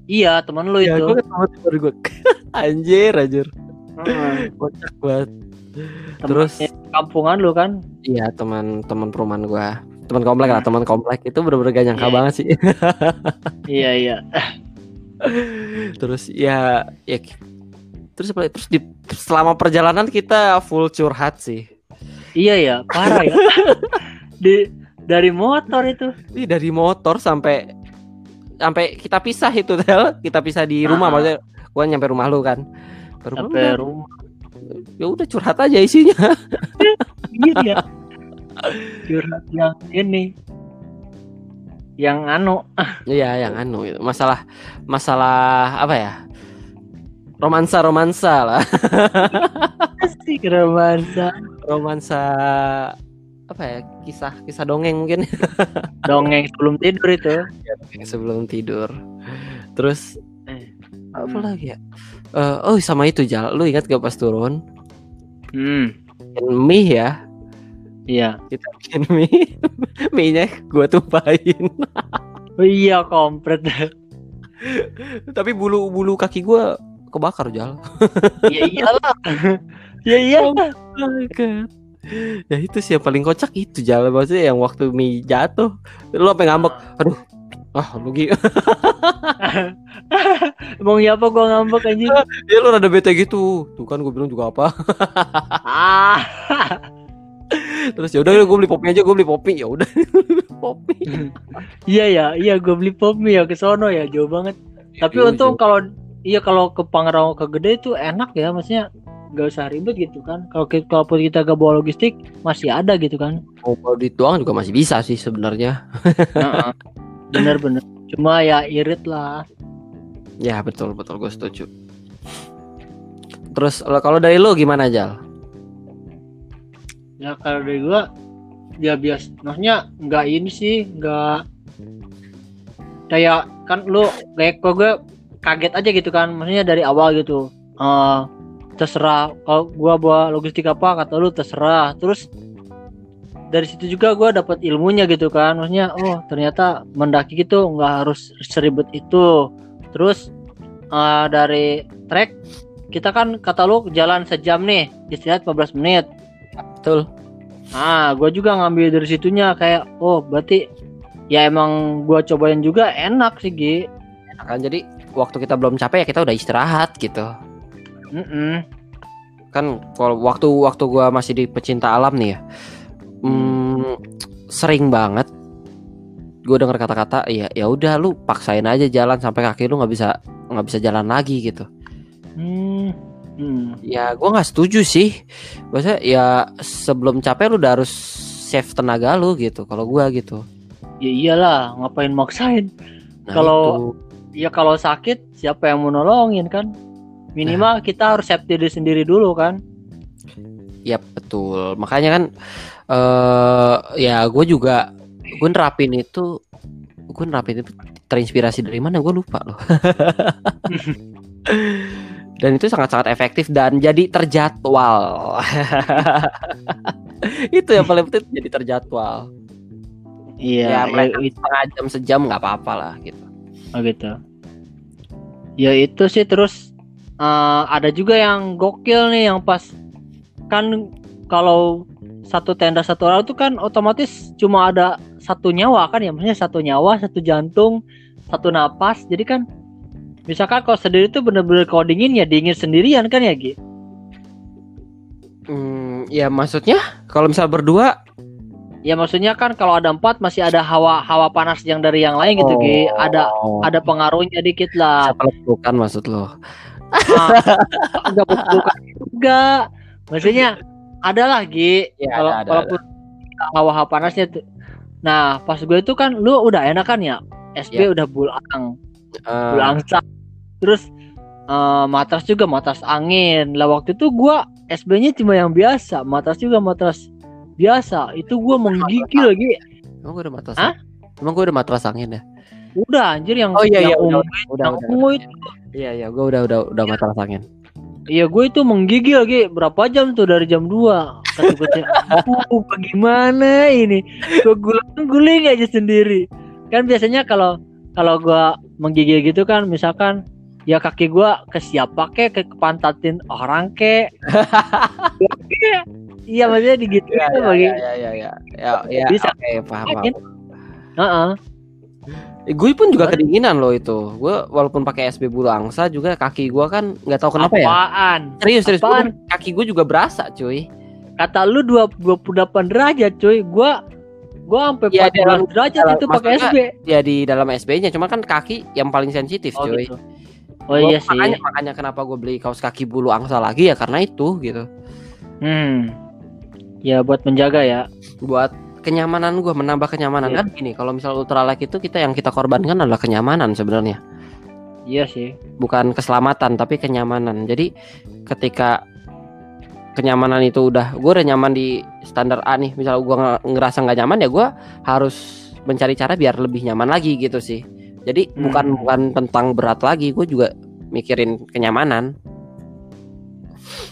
Speaker 1: iya teman lu
Speaker 2: ya
Speaker 1: itu.
Speaker 2: gua ketemu teman gua anjir anjir
Speaker 1: Heeh.
Speaker 2: kocak banget terus
Speaker 1: kampungan lu kan.
Speaker 2: iya teman teman perumahan gua teman komplek lah teman komplek itu bener-bener gak nyangka
Speaker 1: Iya.
Speaker 2: banget sih
Speaker 1: Iya iya.
Speaker 2: terus ya ya terus apa terus di selama perjalanan kita full curhat sih
Speaker 1: Iya ya, parah ya. Di dari motor itu.
Speaker 2: Ih, dari motor sampai sampai kita pisah itu tel kita pisah di rumah
Speaker 1: Ah.
Speaker 2: maksudnya gua nyampe rumah lu kan rumah
Speaker 1: Sampai rumah.
Speaker 2: ya udah curhat aja isinya
Speaker 1: Iya ya. Curhat yang ini. Yang anu.
Speaker 2: iya yang anu itu masalah masalah apa ya romansa romansa lah
Speaker 1: Asik romansa.
Speaker 2: romansa apa ya kisah kisah dongeng mungkin
Speaker 1: Dongeng sebelum tidur itu.
Speaker 2: sebelum tidur terus
Speaker 1: Eh,
Speaker 2: apa
Speaker 1: hmm.
Speaker 2: lagi ya Eh, oh sama itu Jal lu ingat gak pas turun
Speaker 1: Hmm.
Speaker 2: mie ya
Speaker 1: Iya.
Speaker 2: kita bikin mie. Mie nya gua tumpahin.
Speaker 1: Oh iya komplit.
Speaker 2: tapi bulu bulu kaki gua kebakar Jal.
Speaker 1: Iya iyalah. ya iya
Speaker 2: God. Ya itu sih yang paling kocak itu jalan maksudnya yang waktu mie jatuh lu apa ngambek aduh ah lu gi-
Speaker 1: Emang ya apa gua ngambek anjing?
Speaker 2: Ya lu rada bete gitu. Tuh kan gue bilang juga apa.
Speaker 1: Ah
Speaker 2: terus ya udah gue beli popi aja gue beli popi ya udah popi
Speaker 1: iya ya iya gua beli pop mie ya ke sono ya jauh banget. Tapi
Speaker 2: Jauh,
Speaker 1: untung kalau iya kalau ke Pangerang ke Gede itu enak ya maksudnya nggak usah ribet gitu kan. Kalau kita kalaupun kita gak bawa logistik masih ada gitu kan.
Speaker 2: Bawa duit doang juga masih bisa sih sebenarnya.
Speaker 1: Bener-bener cuma ya irit lah.
Speaker 2: Ya betul betul gue setuju. Terus lo- kalau dari lu gimana Jal?
Speaker 1: Ya kalau dari gua ya bias maksudnya nggak ini sih nggak kayak kan lu kayak kok gue kaget aja gitu kan maksudnya dari awal gitu. Eh terserah kalau gua bawa logistik apa kata lu terserah. Terus dari situ juga gua dapat ilmunya gitu kan maksudnya oh ternyata mendaki gitu nggak harus seribet itu. Terus eh, dari trek kita kan kata lu jalan sejam nih istirahat 15 menit
Speaker 2: betul
Speaker 1: Ah, gue juga ngambil dari situnya kayak, oh berarti ya emang gue cobain juga enak sih Gi.
Speaker 2: kan jadi waktu kita belum capek ya kita udah istirahat gitu
Speaker 1: Mm-mm.
Speaker 2: kan kalau waktu waktu gua masih di pecinta alam nih ya hmm, sering banget gue dengar kata-kata ya ya udah lu paksain aja jalan sampai kaki lu nggak bisa nggak bisa jalan lagi gitu
Speaker 1: Hmm. Hmm.
Speaker 2: ya gua nggak setuju sih maksudnya ya sebelum capek lu udah harus save tenaga lu gitu kalau gua gitu
Speaker 1: Ya iyalah, ngapain maksain?
Speaker 2: Nah,
Speaker 1: Kalau-
Speaker 2: itu.
Speaker 1: Ya kalau sakit siapa yang mau nolongin kan? Minimal kita harus safety diri sendiri dulu kan?
Speaker 2: ya betul makanya kan eh ya gue juga gue nerapin itu gue nerapin itu terinspirasi dari mana gue lupa loh dan itu sangat-sangat efektif dan jadi terjadwal. Itu yang paling penting jadi terjadwal. Ya,
Speaker 1: Iya,
Speaker 2: mereka
Speaker 1: ya, itu
Speaker 2: setengah jam sejam nggak apa-apa lah gitu.
Speaker 1: Oh gitu. Ya itu sih terus eh, ada juga yang gokil nih yang pas kan kalau satu tenda satu orang itu kan otomatis cuma ada satu nyawa kan ya maksudnya satu nyawa satu jantung satu napas. Jadi kan misalkan kalau sendiri tuh bener-bener kalau dingin ya dingin sendirian kan ya Gi?
Speaker 2: Hmm, ya maksudnya? Kalau misal berdua?
Speaker 1: Ya maksudnya kan kalau ada empat masih ada hawa hawa panas yang dari yang lain gitu Gi. Ada
Speaker 2: Oh,
Speaker 1: ada pengaruhnya dikit lah.
Speaker 2: Pelukan maksud lo?
Speaker 1: Ah, enggak bukan juga. Maksudnya ada lagi
Speaker 2: Iya,
Speaker 1: kalau
Speaker 2: ada, ada,
Speaker 1: walaupun hawa-hawa panasnya tuh. Nah pas gue itu kan lu udah enak kan ya SB
Speaker 2: Iya.
Speaker 1: udah bulang
Speaker 2: Eh,
Speaker 1: bulang sak. Terus eh, matras juga matras angin. Lah waktu itu gua SB-nya cuma yang biasa matras juga matras biasa. Itu gua menggigil lagi.
Speaker 2: Emang gue udah matras
Speaker 1: Hah?
Speaker 2: Emang gue udah matras angin ya?
Speaker 1: udah anjir yang
Speaker 2: Oh iya iya udah udah udah.
Speaker 1: ungu itu
Speaker 2: Iya iya gue udah udah udah matras angin.
Speaker 1: Iya gue itu menggigil lagi. Berapa jam tuh dari jam 2 Kata gue teh, "Aduh, bagaimana ini? Gue guling-guling aja sendiri. Kan biasanya kalau kalau gue menggigil gitu kan Misalkan ya kaki gue ke siapa ke ke pantatin orang ke Iya maksudnya digitu
Speaker 2: Iya
Speaker 1: itu
Speaker 2: iya
Speaker 1: bagi
Speaker 2: iya iya iya. Ya ya
Speaker 1: Bisa.
Speaker 2: oke paham. Paham.
Speaker 1: Heeh.
Speaker 2: Eh, gue pun juga kedinginan loh itu. Gue walaupun pakai SB bulu angsa juga kaki gue kan nggak tahu kenapa ya.
Speaker 1: Apaan?
Speaker 2: Serius serius gua-
Speaker 1: Apaan?
Speaker 2: kaki gue juga berasa cuy.
Speaker 1: Kata lu 2 28 derajat cuy Gua gua sampai 14
Speaker 2: dalam-
Speaker 1: derajat
Speaker 2: dalam-
Speaker 1: itu pakai SB
Speaker 2: Ya di dalam SB-nya cuma kan kaki yang paling sensitif
Speaker 1: Oh
Speaker 2: cuy.
Speaker 1: gitu Oh
Speaker 2: Gua-
Speaker 1: iya sih
Speaker 2: Makanya makanya kenapa gue beli kaos kaki bulu angsa lagi ya karena itu gitu.
Speaker 1: Hmm. Ya buat menjaga ya.
Speaker 2: buat kenyamanan gue menambah kenyamanan
Speaker 1: Iya.
Speaker 2: kan gini kalau misal ultralight itu kita yang kita korbankan adalah kenyamanan sebenarnya
Speaker 1: Iya sih.
Speaker 2: bukan keselamatan tapi kenyamanan jadi ketika kenyamanan itu udah gue udah nyaman di standar A nih misal gue ngerasa nggak nyaman ya gue harus mencari cara biar lebih nyaman lagi gitu sih jadi
Speaker 1: Hmm.
Speaker 2: bukan bukan tentang berat lagi gue juga mikirin kenyamanan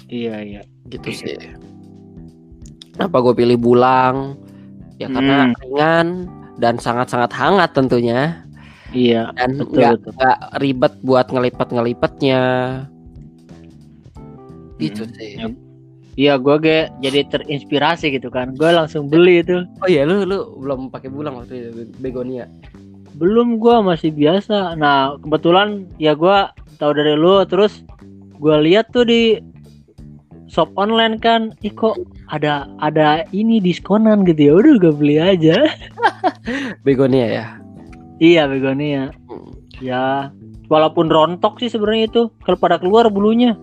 Speaker 1: Iya iya.
Speaker 2: gitu sih kenapa gue pilih bulang ya karena
Speaker 1: Hmm.
Speaker 2: ringan dan sangat-sangat hangat tentunya
Speaker 1: Iya.
Speaker 2: dan nggak ribet buat ngelipet ngelipetnya gitu
Speaker 1: Hmm.
Speaker 2: sih
Speaker 1: Ya. Iya, gue ge jadi terinspirasi gitu kan. Gue langsung beli itu.
Speaker 2: Oh iya, lu lu belum pakai bulang waktu itu begonia.
Speaker 1: Belum gue masih biasa. Nah, kebetulan ya gue tahu dari lu terus gue lihat tuh di shop online kan, ih kok ada ada ini diskonan gitu ya. Udah gue beli aja.
Speaker 2: Begonia ya.
Speaker 1: iya, begonia.
Speaker 2: Hmm.
Speaker 1: Ya, walaupun rontok sih sebenarnya itu kalau pada keluar bulunya.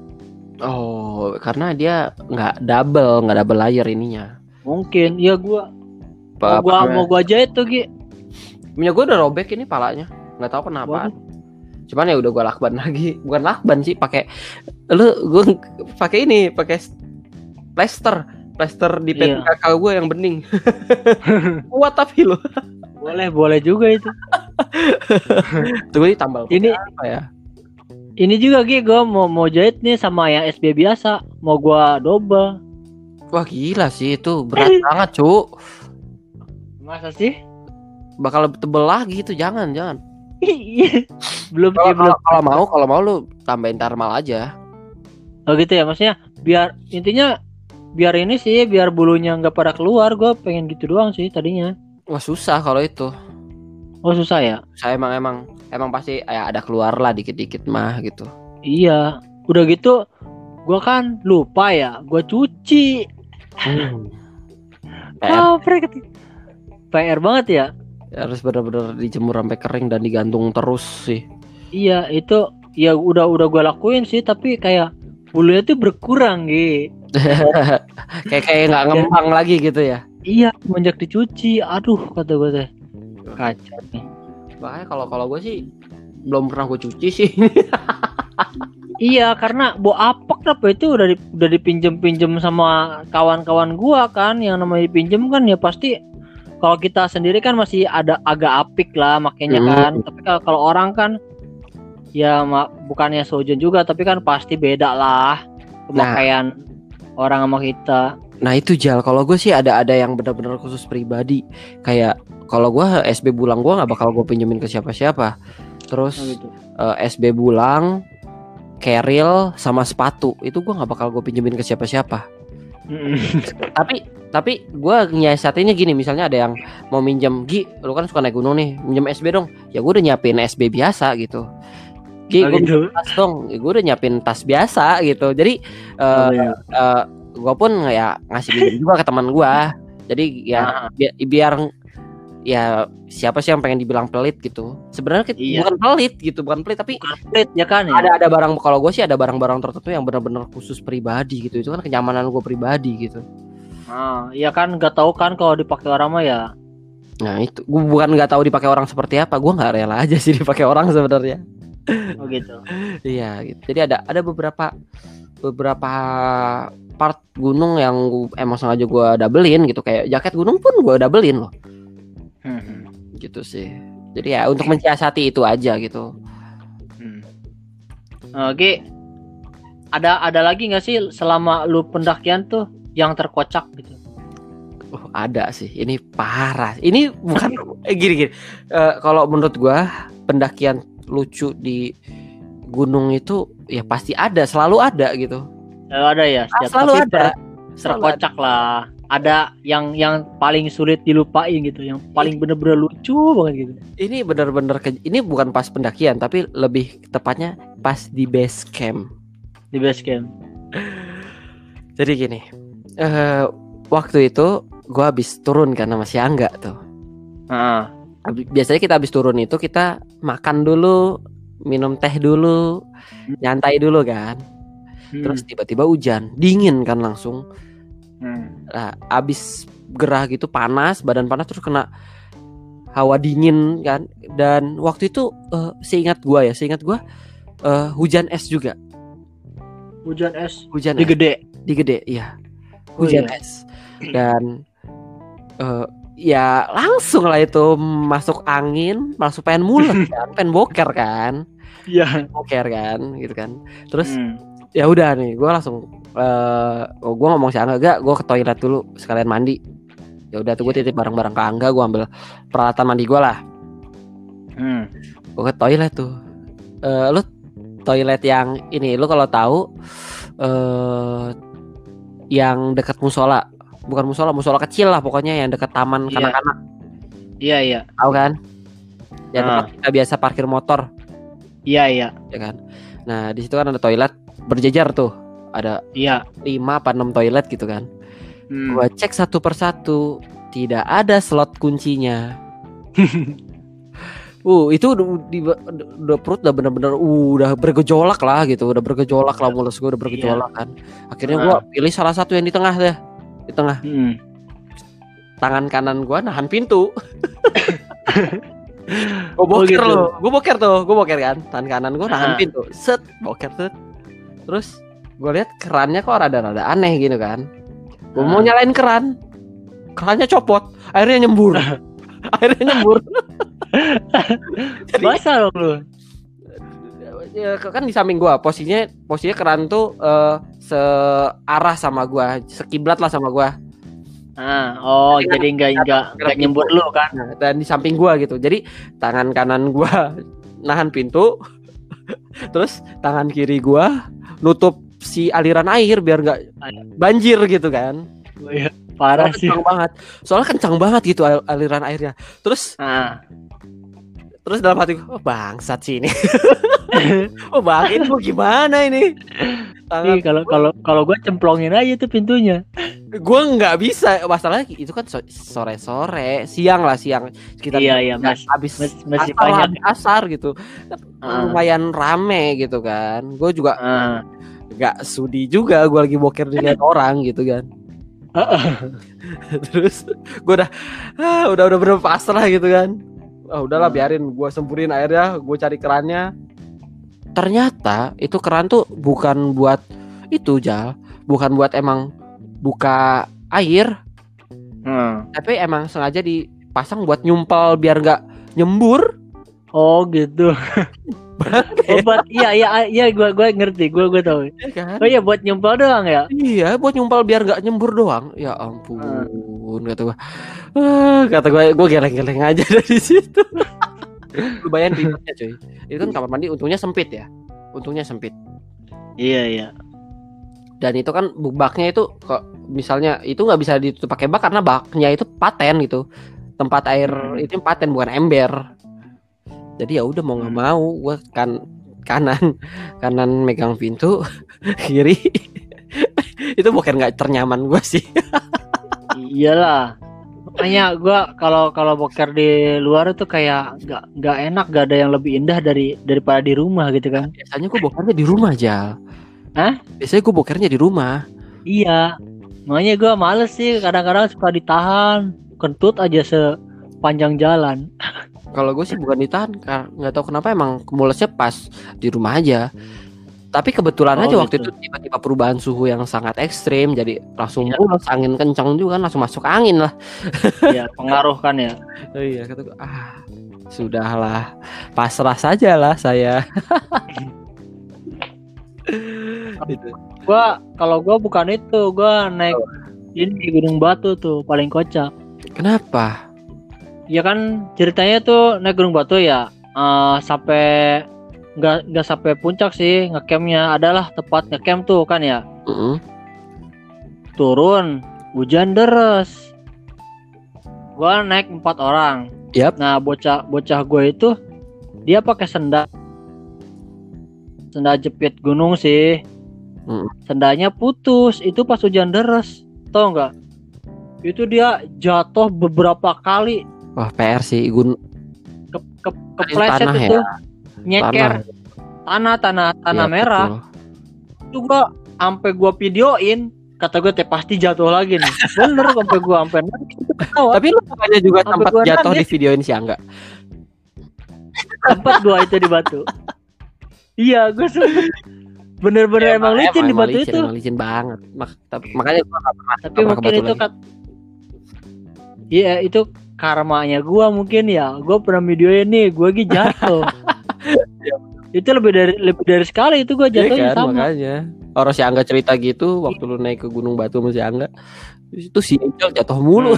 Speaker 2: Oh, karena dia nggak double, nggak double layer ininya.
Speaker 1: Mungkin ya gua mau gua
Speaker 2: pa-
Speaker 1: mau gua jahit tuh Gi.
Speaker 2: Punya gue udah robek ini palanya, nggak tahu kenapa. Cuman ya udah gue lakban lagi, bukan lakban sih, pakai lu gue pakai ini, pakai plester, plester di
Speaker 1: Iya.
Speaker 2: kakak gue yang bening. Kuat tapi lo.
Speaker 1: Boleh, boleh juga itu.
Speaker 2: Tunggu ini tambal.
Speaker 1: Ini
Speaker 2: apa ya?
Speaker 1: ini juga Gi gua mau mau jahit nih sama yang SB biasa. Mau gua double.
Speaker 2: Wah gila sih itu berat banget cu.
Speaker 1: Masa sih?
Speaker 2: Bakal lebih tebel lagi itu jangan jangan.
Speaker 1: Iya. belum
Speaker 2: Kalau kalau- kalau mau kalau mau lu tambahin thermal aja.
Speaker 1: Oh gitu ya maksudnya biar intinya biar ini sih biar bulunya nggak pada keluar gua pengen gitu doang sih tadinya.
Speaker 2: Wah susah kalau itu.
Speaker 1: Oh susah ya?
Speaker 2: Saya emang emang emang pasti ya ada keluar lah dikit-dikit mah gitu.
Speaker 1: Iya. Udah gitu gua kan lupa ya. Gua cuci.
Speaker 2: PR
Speaker 1: Ah, prek. PR banget ya.
Speaker 2: Harus bener-bener dijemur sampai kering dan digantung terus sih.
Speaker 1: Iya itu ya udah udah gue lakuin sih tapi kayak bulunya tuh berkurang gitu.
Speaker 2: kayak kayak nggak ngembang lagi gitu ya.
Speaker 1: Iya semenjak dicuci, aduh kata gue teh kacau nih.
Speaker 2: Makanya kalau kalau gue sih belum pernah gue cuci sih.
Speaker 1: Iya karena bu apek apa itu udah di, udah dipinjem pinjem sama kawan-kawan gua kan yang namanya dipinjem kan ya pasti kalau kita sendiri kan masih ada agak apik lah makanya
Speaker 2: Hmm.
Speaker 1: kan tapi kalau orang kan ya bukannya sojon juga tapi kan pasti beda lah pemakaian orang sama kita
Speaker 2: Nah itu Jal, kalau gue sih ada ada yang benar-benar khusus pribadi. Kayak kalau gue SB bulang gue nggak bakal gue pinjemin ke siapa-siapa. Terus
Speaker 1: Oh, gitu.
Speaker 2: eh, SB bulang, keril sama sepatu itu gue nggak bakal gue pinjemin ke siapa-siapa. Tapi tapi gue nyiasatinnya gini, misalnya ada yang mau minjem Gi, lu kan suka naik gunung nih, minjem SB dong. Ya gue udah nyiapin SB biasa gitu. Gi,
Speaker 1: Oh,
Speaker 2: gue
Speaker 1: gitu.
Speaker 2: tas dong, gue udah nyiapin tas biasa gitu. Jadi eh,
Speaker 1: Oh, iya.
Speaker 2: eh gue pun ya ngasih minjem juga ke teman gue jadi ya
Speaker 1: Ah.
Speaker 2: bi- biar ya siapa sih yang pengen dibilang pelit gitu? Sebenarnya
Speaker 1: Iya.
Speaker 2: bukan pelit gitu bukan pelit tapi
Speaker 1: Komplit ya kan ya?
Speaker 2: ada ada barang kalau gue sih ada barang-barang tertentu yang benar-benar khusus pribadi gitu. Itu kan kenyamanan gue pribadi gitu.
Speaker 1: Ah, iya kan nggak tahu kan kalau dipakai orang mah ya.
Speaker 2: Nah itu. Gue bukan nggak tahu dipakai orang seperti apa gue nggak rela aja sih dipakai orang sebenarnya.
Speaker 1: Oh gitu.
Speaker 2: Iya gitu. Jadi ada ada beberapa beberapa part gunung yang gua- emang sengaja gue doublein gitu. Kayak jaket gunung pun gue doublein loh
Speaker 1: Hmm,
Speaker 2: gitu sih. Jadi ya untuk mensiasati itu aja gitu.
Speaker 1: Hmm. Oke. Ada ada lagi nggak sih selama lu pendakian tuh yang terkocak gitu?
Speaker 2: Oh, ada sih. Ini parah. Ini bukan eh, gini gini. Eh, kalau menurut gua pendakian lucu di gunung itu ya pasti ada. Selalu ada gitu.
Speaker 1: Selalu ada ya?
Speaker 2: Ah,
Speaker 1: setiap
Speaker 2: selalu
Speaker 1: tapi
Speaker 2: ada.
Speaker 1: ter-
Speaker 2: Selalu
Speaker 1: terkocak lah ada yang yang paling sulit dilupain gitu yang paling bener-bener lucu banget gitu.
Speaker 2: Ini benar-benar ke- ini bukan pas pendakian tapi lebih tepatnya pas di base camp.
Speaker 1: Di base camp.
Speaker 2: Jadi gini eh waktu itu gua habis turun sama si Angga tuh. Habi- biasanya kita habis turun itu kita makan dulu minum teh dulu nyantai dulu kan.
Speaker 1: Hmm,
Speaker 2: terus tiba-tiba hujan dingin kan langsung.
Speaker 1: Hmm.
Speaker 2: Nah abis gerah gitu panas badan panas terus kena hawa dingin kan? Dan waktu itu eh, seingat gua ya seingat gua eh, hujan es juga.
Speaker 1: Hujan es?
Speaker 2: Hujan
Speaker 1: di
Speaker 2: es.
Speaker 1: gede?
Speaker 2: Di gede iya.
Speaker 1: Oh,
Speaker 2: hujan
Speaker 1: iya.
Speaker 2: es. Dan eh, ya langsung lah itu masuk angin langsung pengen mules kan? Pengen boker kan?
Speaker 1: Iya.
Speaker 2: Boker kan? Gitu kan. Terus
Speaker 1: Hmm.
Speaker 2: Ya udah nih gue langsung eh oh, gue ngomong sih Angga gak gue ke toilet dulu sekalian mandi ya udah tuh gue titip barang-barang ke Angga gue ambil peralatan mandi gue lah
Speaker 1: Hmm.
Speaker 2: gue ke toilet tuh eh lu toilet yang ini lu kalau tahu eh yang dekat musola bukan musola musola kecil lah pokoknya yang dekat taman
Speaker 1: Iya.
Speaker 2: kanak-kanak
Speaker 1: Iya iya.
Speaker 2: tahu kan yang
Speaker 1: Ah.
Speaker 2: tempat kita biasa parkir motor
Speaker 1: Iya iya.
Speaker 2: ya kan nah di situ kan ada toilet berjejer tuh ada
Speaker 1: Iya.
Speaker 2: lima apa enam toilet gitu kan
Speaker 1: Hmm.
Speaker 2: gua cek satu persatu tidak ada slot kuncinya Uh, itu udah, di, udah perut udah bener-bener uh, udah bergejolak lah gitu, udah bergejolak lah mulus gue udah bergejolak kan. Akhirnya gua pilih salah satu yang di tengah deh, di tengah.
Speaker 1: Hmm.
Speaker 2: Tangan kanan gua nahan pintu. gue
Speaker 1: Oh,
Speaker 2: boker
Speaker 1: gitu.
Speaker 2: loh, gue boker tuh, gue boker kan. Tangan kanan gua nahan
Speaker 1: Ah.
Speaker 2: pintu, set, boker set. Terus gue lihat kerannya kok rada-rada aneh gitu kan. Gue mau
Speaker 1: Ah.
Speaker 2: nyalain keran, kerannya copot, airnya nyembur, airnya nyembur. Jadi-
Speaker 1: Basah dong lu.
Speaker 2: ya, kan di samping gua posisinya posisinya keran tuh eh, searah sama gua sekiblat lah sama gua
Speaker 1: Ah, oh
Speaker 2: Jadi kan
Speaker 1: jadi enggak enggak enggak nyembur lu kan.
Speaker 2: Nah, dan di samping gua gitu jadi tangan kanan gua nahan pintu terus tangan kiri gua nutup si aliran air biar nggak banjir gitu kan
Speaker 1: Oh, iya. Parah
Speaker 2: soalnya
Speaker 1: sih.
Speaker 2: kencang banget soalnya kencang banget gitu al- aliran airnya terus
Speaker 1: Ah.
Speaker 2: Terus dalam hati oh bangsat sih ini oh bang ini mau gimana ini tangan
Speaker 1: kalau kalau kalau gua cemplongin aja tuh pintunya.
Speaker 2: gue nggak bisa masalahnya itu kan sore sore siang lah siang sekitar
Speaker 1: Iya, iya, mas-
Speaker 2: habis
Speaker 1: mas- masih
Speaker 2: asar
Speaker 1: banyak.
Speaker 2: habis asar gitu
Speaker 1: Ah.
Speaker 2: lumayan rame gitu kan gue juga
Speaker 1: Ah.
Speaker 2: nggak sudi juga gue lagi boker dilihat orang gitu kan terus gue udah ah, udah udah bener pasrah gitu kan ah udahlah
Speaker 1: Hmm.
Speaker 2: biarin gue sempurin airnya gue cari kerannya ternyata itu keran tuh bukan buat itu jal bukan buat emang buka air
Speaker 1: Hmm.
Speaker 2: tapi emang sengaja dipasang buat nyumpal biar nggak nyembur
Speaker 1: Oh gitu. Oh, buat iya iya iya gua gua ngerti, gua gua tahu.
Speaker 2: ya kan?
Speaker 1: Oh iya buat nyumpal doang ya.
Speaker 2: iya buat nyumpal biar nggak nyembur doang. Ya ampun kata gua. Ah, kata gua gua geleng-geleng aja dari situ. Lu bayangin ribetnya cuy. Itu kan kamar mandi untungnya sempit ya? Untungnya sempit.
Speaker 1: Iya iya.
Speaker 2: dan itu kan baknya itu kok misalnya itu nggak bisa ditutup pakai bak karena baknya itu paten gitu. Tempat air
Speaker 1: Hmm.
Speaker 2: itu paten bukan ember jadi ya udah mau nggak
Speaker 1: Hmm.
Speaker 2: mau gua kan kanan kanan megang pintu kiri itu bukan nggak ternyaman gua sih
Speaker 1: Iyalah. Makanya gua kalau kalau boker di luar itu kayak nggak nggak enak, gak ada yang lebih indah dari daripada di rumah gitu kan.
Speaker 2: biasanya gua bokernya di rumah aja
Speaker 1: Hah?
Speaker 2: biasanya gua bokernya di rumah
Speaker 1: Iya. Makanya gua males sih kadang-kadang suka ditahan, kentut aja sepanjang jalan.
Speaker 2: Kalau gue sih bukan ditahan nggak tahu kenapa emang mulesnya pas di rumah aja tapi kebetulan
Speaker 1: Oh,
Speaker 2: aja waktu
Speaker 1: gitu.
Speaker 2: itu tiba-tiba perubahan suhu yang sangat ekstrim jadi langsung
Speaker 1: Iya.
Speaker 2: mules angin kencang juga kan langsung masuk angin lah
Speaker 1: ya pengaruh kan ya.
Speaker 2: oh, iya kata gue ah sudahlah pasrah saja lah saya Gitu.
Speaker 1: Gua kalau gua bukan itu, gua naik ini di Gunung Batu tuh paling kocak.
Speaker 2: kenapa
Speaker 1: Ya kan ceritanya tuh naik Gunung Batu ya eh, sampai nggak nggak sampai puncak sih ngecampnya. Adalah tempat ngecamp tuh kan ya.
Speaker 2: Mm-mm.
Speaker 1: turun hujan deras. Gua naik empat orang.
Speaker 2: Yap.
Speaker 1: nah bocah bocah gue itu dia pakai sendal sendal jepit gunung sih.
Speaker 2: Mm.
Speaker 1: sendalnya putus itu pas hujan deras. Tau nggak? Itu dia jatuh beberapa kali
Speaker 2: wah PR sih gun
Speaker 1: ke, ke kepleset
Speaker 2: tanah
Speaker 1: itu.
Speaker 2: ya?
Speaker 1: Nyeker. Tanah. Tanah tanah
Speaker 2: Iya,
Speaker 1: merah.
Speaker 2: betul.
Speaker 1: itu gua sampai gua videoin. Kata gue teh pasti jatuh lagi nih. Bener sampai gua sampai
Speaker 2: tapi lu bukannya juga
Speaker 1: gua
Speaker 2: jatuh di videoin si Angga?
Speaker 1: Tempat gua itu di batu. Iya gua sempet. Bener-bener emang, licin di batu
Speaker 2: licin,
Speaker 1: itu.
Speaker 2: emang licin banget. Mak- tapi, makanya gua nggak pernah
Speaker 1: tapi
Speaker 2: ke
Speaker 1: mungkin itu kan iya itu karmanya gua mungkin ya. Gua pernah videoin nih gua lagi jatuh. Itu lebih dari lebih dari sekali itu gua
Speaker 2: Iya
Speaker 1: jatuhnya
Speaker 2: kan,
Speaker 1: sama.
Speaker 2: makanya. Orang si Angga cerita gitu waktu lu naik ke Gunung Batu sama si Angga itu si Angel jatuh mulu.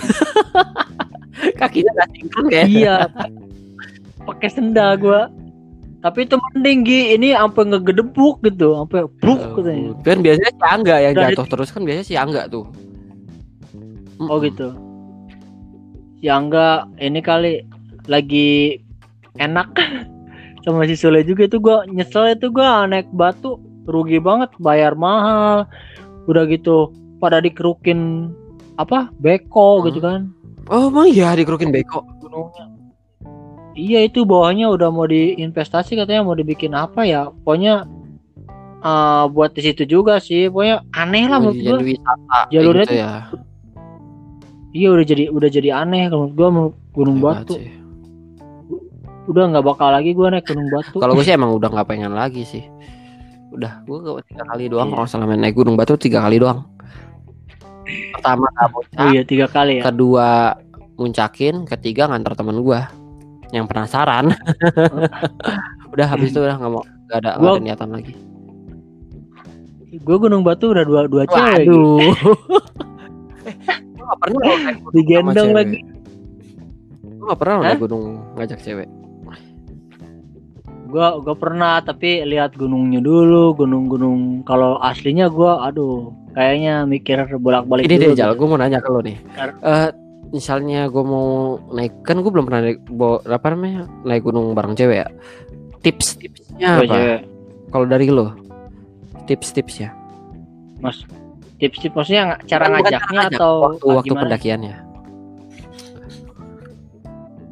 Speaker 2: Kakinya nggak sinkron kayak.
Speaker 1: Iya. Pakai sendal gua. Tapi itu mending Gi, ini sampai ngegedebuk gitu, sampai bruk katanya.
Speaker 2: Kan biasanya si Angga yang
Speaker 1: Dari-
Speaker 2: jatuh terus kan biasanya si Angga tuh.
Speaker 1: Oh gitu. Ya enggak, ini kali lagi enak. Sama si Sule juga itu gua nyesel itu gua naik batu. Rugi banget bayar mahal. Udah gitu pada dikerukin apa beko
Speaker 2: Hmm.
Speaker 1: gitu kan.
Speaker 2: Oh emang iya dikerukin beko.
Speaker 1: gunungnya. Iya itu bawahnya udah mau diinvestasi katanya mau dibikin apa ya. Pokoknya eh, buat di situ juga sih. Pokoknya aneh lah
Speaker 2: Oh,
Speaker 1: menurut
Speaker 2: wisata kayak
Speaker 1: Jalurnya
Speaker 2: gitu
Speaker 1: tuh
Speaker 2: ya.
Speaker 1: Iya udah jadi udah jadi aneh kalau mau gunung
Speaker 2: Hebat
Speaker 1: batu
Speaker 2: sih.
Speaker 1: udah nggak bakal lagi gua naik gunung batu
Speaker 2: Kalau gue sih emang udah nggak pengen lagi sih. Udah, gue tiga kali doang
Speaker 1: Iya.
Speaker 2: kalau selama naik gunung batu tiga kali doang. Pertama
Speaker 1: oh iya tiga kali ya
Speaker 2: kedua muncakin, ketiga ngantar temen gua yang penasaran. udah habis itu udah nggak mau nggak ada,
Speaker 1: Gua-
Speaker 2: ada niatan lagi.
Speaker 1: gue gunung batu udah dua dua cewek
Speaker 2: eh, gue gak pernah loh naik gunung sama
Speaker 1: digendong
Speaker 2: cewek.
Speaker 1: lagi
Speaker 2: Gue gak pernah loh naik gunung ngajak cewek.
Speaker 1: gue gue pernah tapi lihat gunungnya dulu gunung-gunung kalau aslinya gue aduh kayaknya mikir bolak-balik
Speaker 2: Ini
Speaker 1: dulu
Speaker 2: deh
Speaker 1: gitu.
Speaker 2: Jal, gue mau nanya ke lo nih.
Speaker 1: Kar-
Speaker 2: Eh, misalnya gue mau naik kan gue belum pernah naik bawa, apa namanya naik gunung bareng cewek ya. Tips-tipsnya
Speaker 1: Gua
Speaker 2: apa? Kalau dari lo, tips-tipsnya.
Speaker 1: mas tips-tips maksudnya cara
Speaker 2: Bukan-
Speaker 1: ngajaknya
Speaker 2: ngajak,
Speaker 1: atau
Speaker 2: waktu
Speaker 1: ah,
Speaker 2: waktu pendakiannya.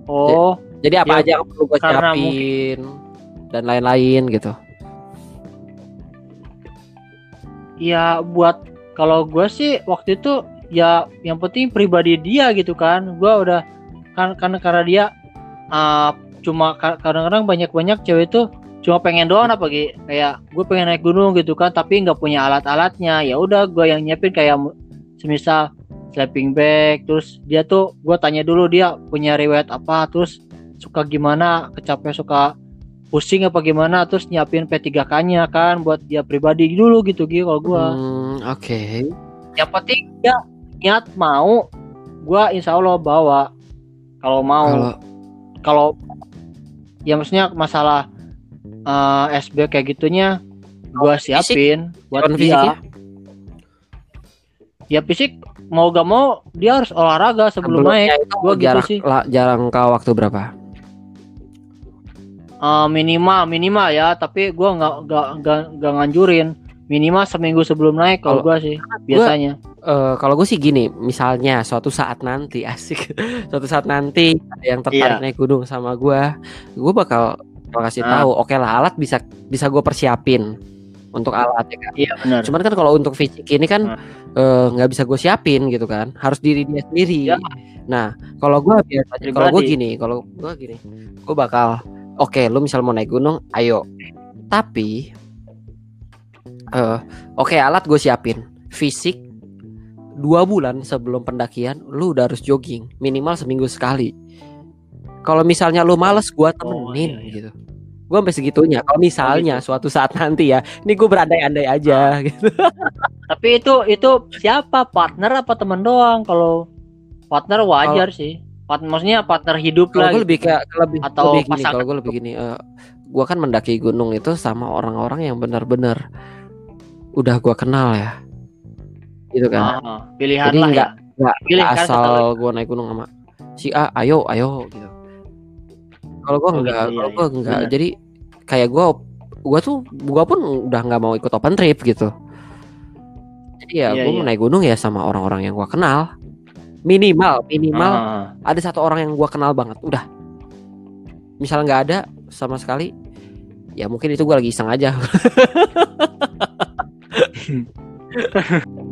Speaker 1: oh
Speaker 2: Jadi apa
Speaker 1: Ya,
Speaker 2: aja yang perlu gue siapin dan lain-lain gitu.
Speaker 1: ya buat kalau gue sih waktu itu ya yang penting pribadi dia gitu kan gue udah kan karena karena dia ah, cuma ka- kadang-kadang banyak-banyak cewek itu cuma pengen doang apa Gi? kayak gue pengen naik gunung gitu kan tapi nggak punya alat-alatnya. Ya udah gue yang nyiapin kayak semisal sleeping bag terus dia tuh gue tanya dulu dia punya riwayat apa? Terus suka gimana? Kecapean suka pusing apa gimana? Terus nyiapin P3K-nya kan buat dia pribadi dulu gitu gitu kalau gue
Speaker 2: Hmm, Oke.
Speaker 1: yang penting dia niat mau gua insya Allah bawa. Kalau mau.
Speaker 2: Kalau
Speaker 1: kalau ya maksudnya masalah eh, SB kayak gitunya gua
Speaker 2: fisik?
Speaker 1: siapin buat
Speaker 2: Cuman
Speaker 1: dia
Speaker 2: fisiknya?
Speaker 1: ya fisik mau gak mau dia harus olahraga sebelum
Speaker 2: sebelumnya
Speaker 1: naik
Speaker 2: itu
Speaker 1: gua gitu
Speaker 2: jarak
Speaker 1: sih.
Speaker 2: la- jarang ke waktu berapa?
Speaker 1: Eh, minimal minimal ya tapi gua nggak nggak nggak nganjurin minimal seminggu sebelum naik kalau gua sih biasanya
Speaker 2: Eh, kalau gue sih gini, misalnya suatu saat nanti asik, suatu saat nanti ada yang tertarik
Speaker 1: Iya.
Speaker 2: naik gunung sama gue, gue bakal bakal kasih
Speaker 1: Ah.
Speaker 2: tahu. Oke lah, alat bisa bisa gue persiapin untuk alat ya kan.
Speaker 1: iya benar
Speaker 2: Cuman kan kalau untuk fisik ini kan eh, nggak bisa gue siapin gitu kan, harus diri dia sendiri.
Speaker 1: Ya.
Speaker 2: Nah, kalau gue biasanya, kalau gue gini, kalau gue gini, gue bakal, oke, lu misal mau naik gunung, ayo. Tapi, eh, oke alat gue siapin, fisik dua bulan sebelum pendakian, lu udah harus jogging minimal seminggu sekali. Kalau misalnya lu males, gue temenin
Speaker 1: Oh, iya, iya.
Speaker 2: gitu. Gue sampai segitunya. Kalau misalnya suatu saat nanti ya, ini gue berandai-andai aja gitu.
Speaker 1: Tapi itu itu siapa partner apa teman doang? Kalau partner wajar sih. Part, maksudnya partner hidup lah.
Speaker 2: gue
Speaker 1: gitu.
Speaker 2: lebih kayak lebih
Speaker 1: Atau
Speaker 2: lebih gini.
Speaker 1: pasangan.
Speaker 2: Kalau gue lebih gini, eh gue kan mendaki gunung itu sama orang-orang yang benar-benar udah gue kenal ya, gitu kan.
Speaker 1: Ah, pilihan
Speaker 2: Jadi
Speaker 1: lah
Speaker 2: nggak
Speaker 1: ya.
Speaker 2: nggak
Speaker 1: kan
Speaker 2: asal gue naik gunung sama si A, ayo ayo gitu. Kalau gue
Speaker 1: Oh,
Speaker 2: enggak,
Speaker 1: gitu, iya,
Speaker 2: kalau gue
Speaker 1: iya.
Speaker 2: enggak. Jadi kayak gue, gue tuh gue pun udah nggak mau ikut open trip gitu. Jadi ya
Speaker 1: Iya,
Speaker 2: gue
Speaker 1: iya.
Speaker 2: mau naik gunung ya sama orang-orang yang gue kenal. Minimal, minimal
Speaker 1: Ah,
Speaker 2: ada satu orang yang gua kenal banget udah misal nggak ada sama sekali ya mungkin itu gua lagi iseng aja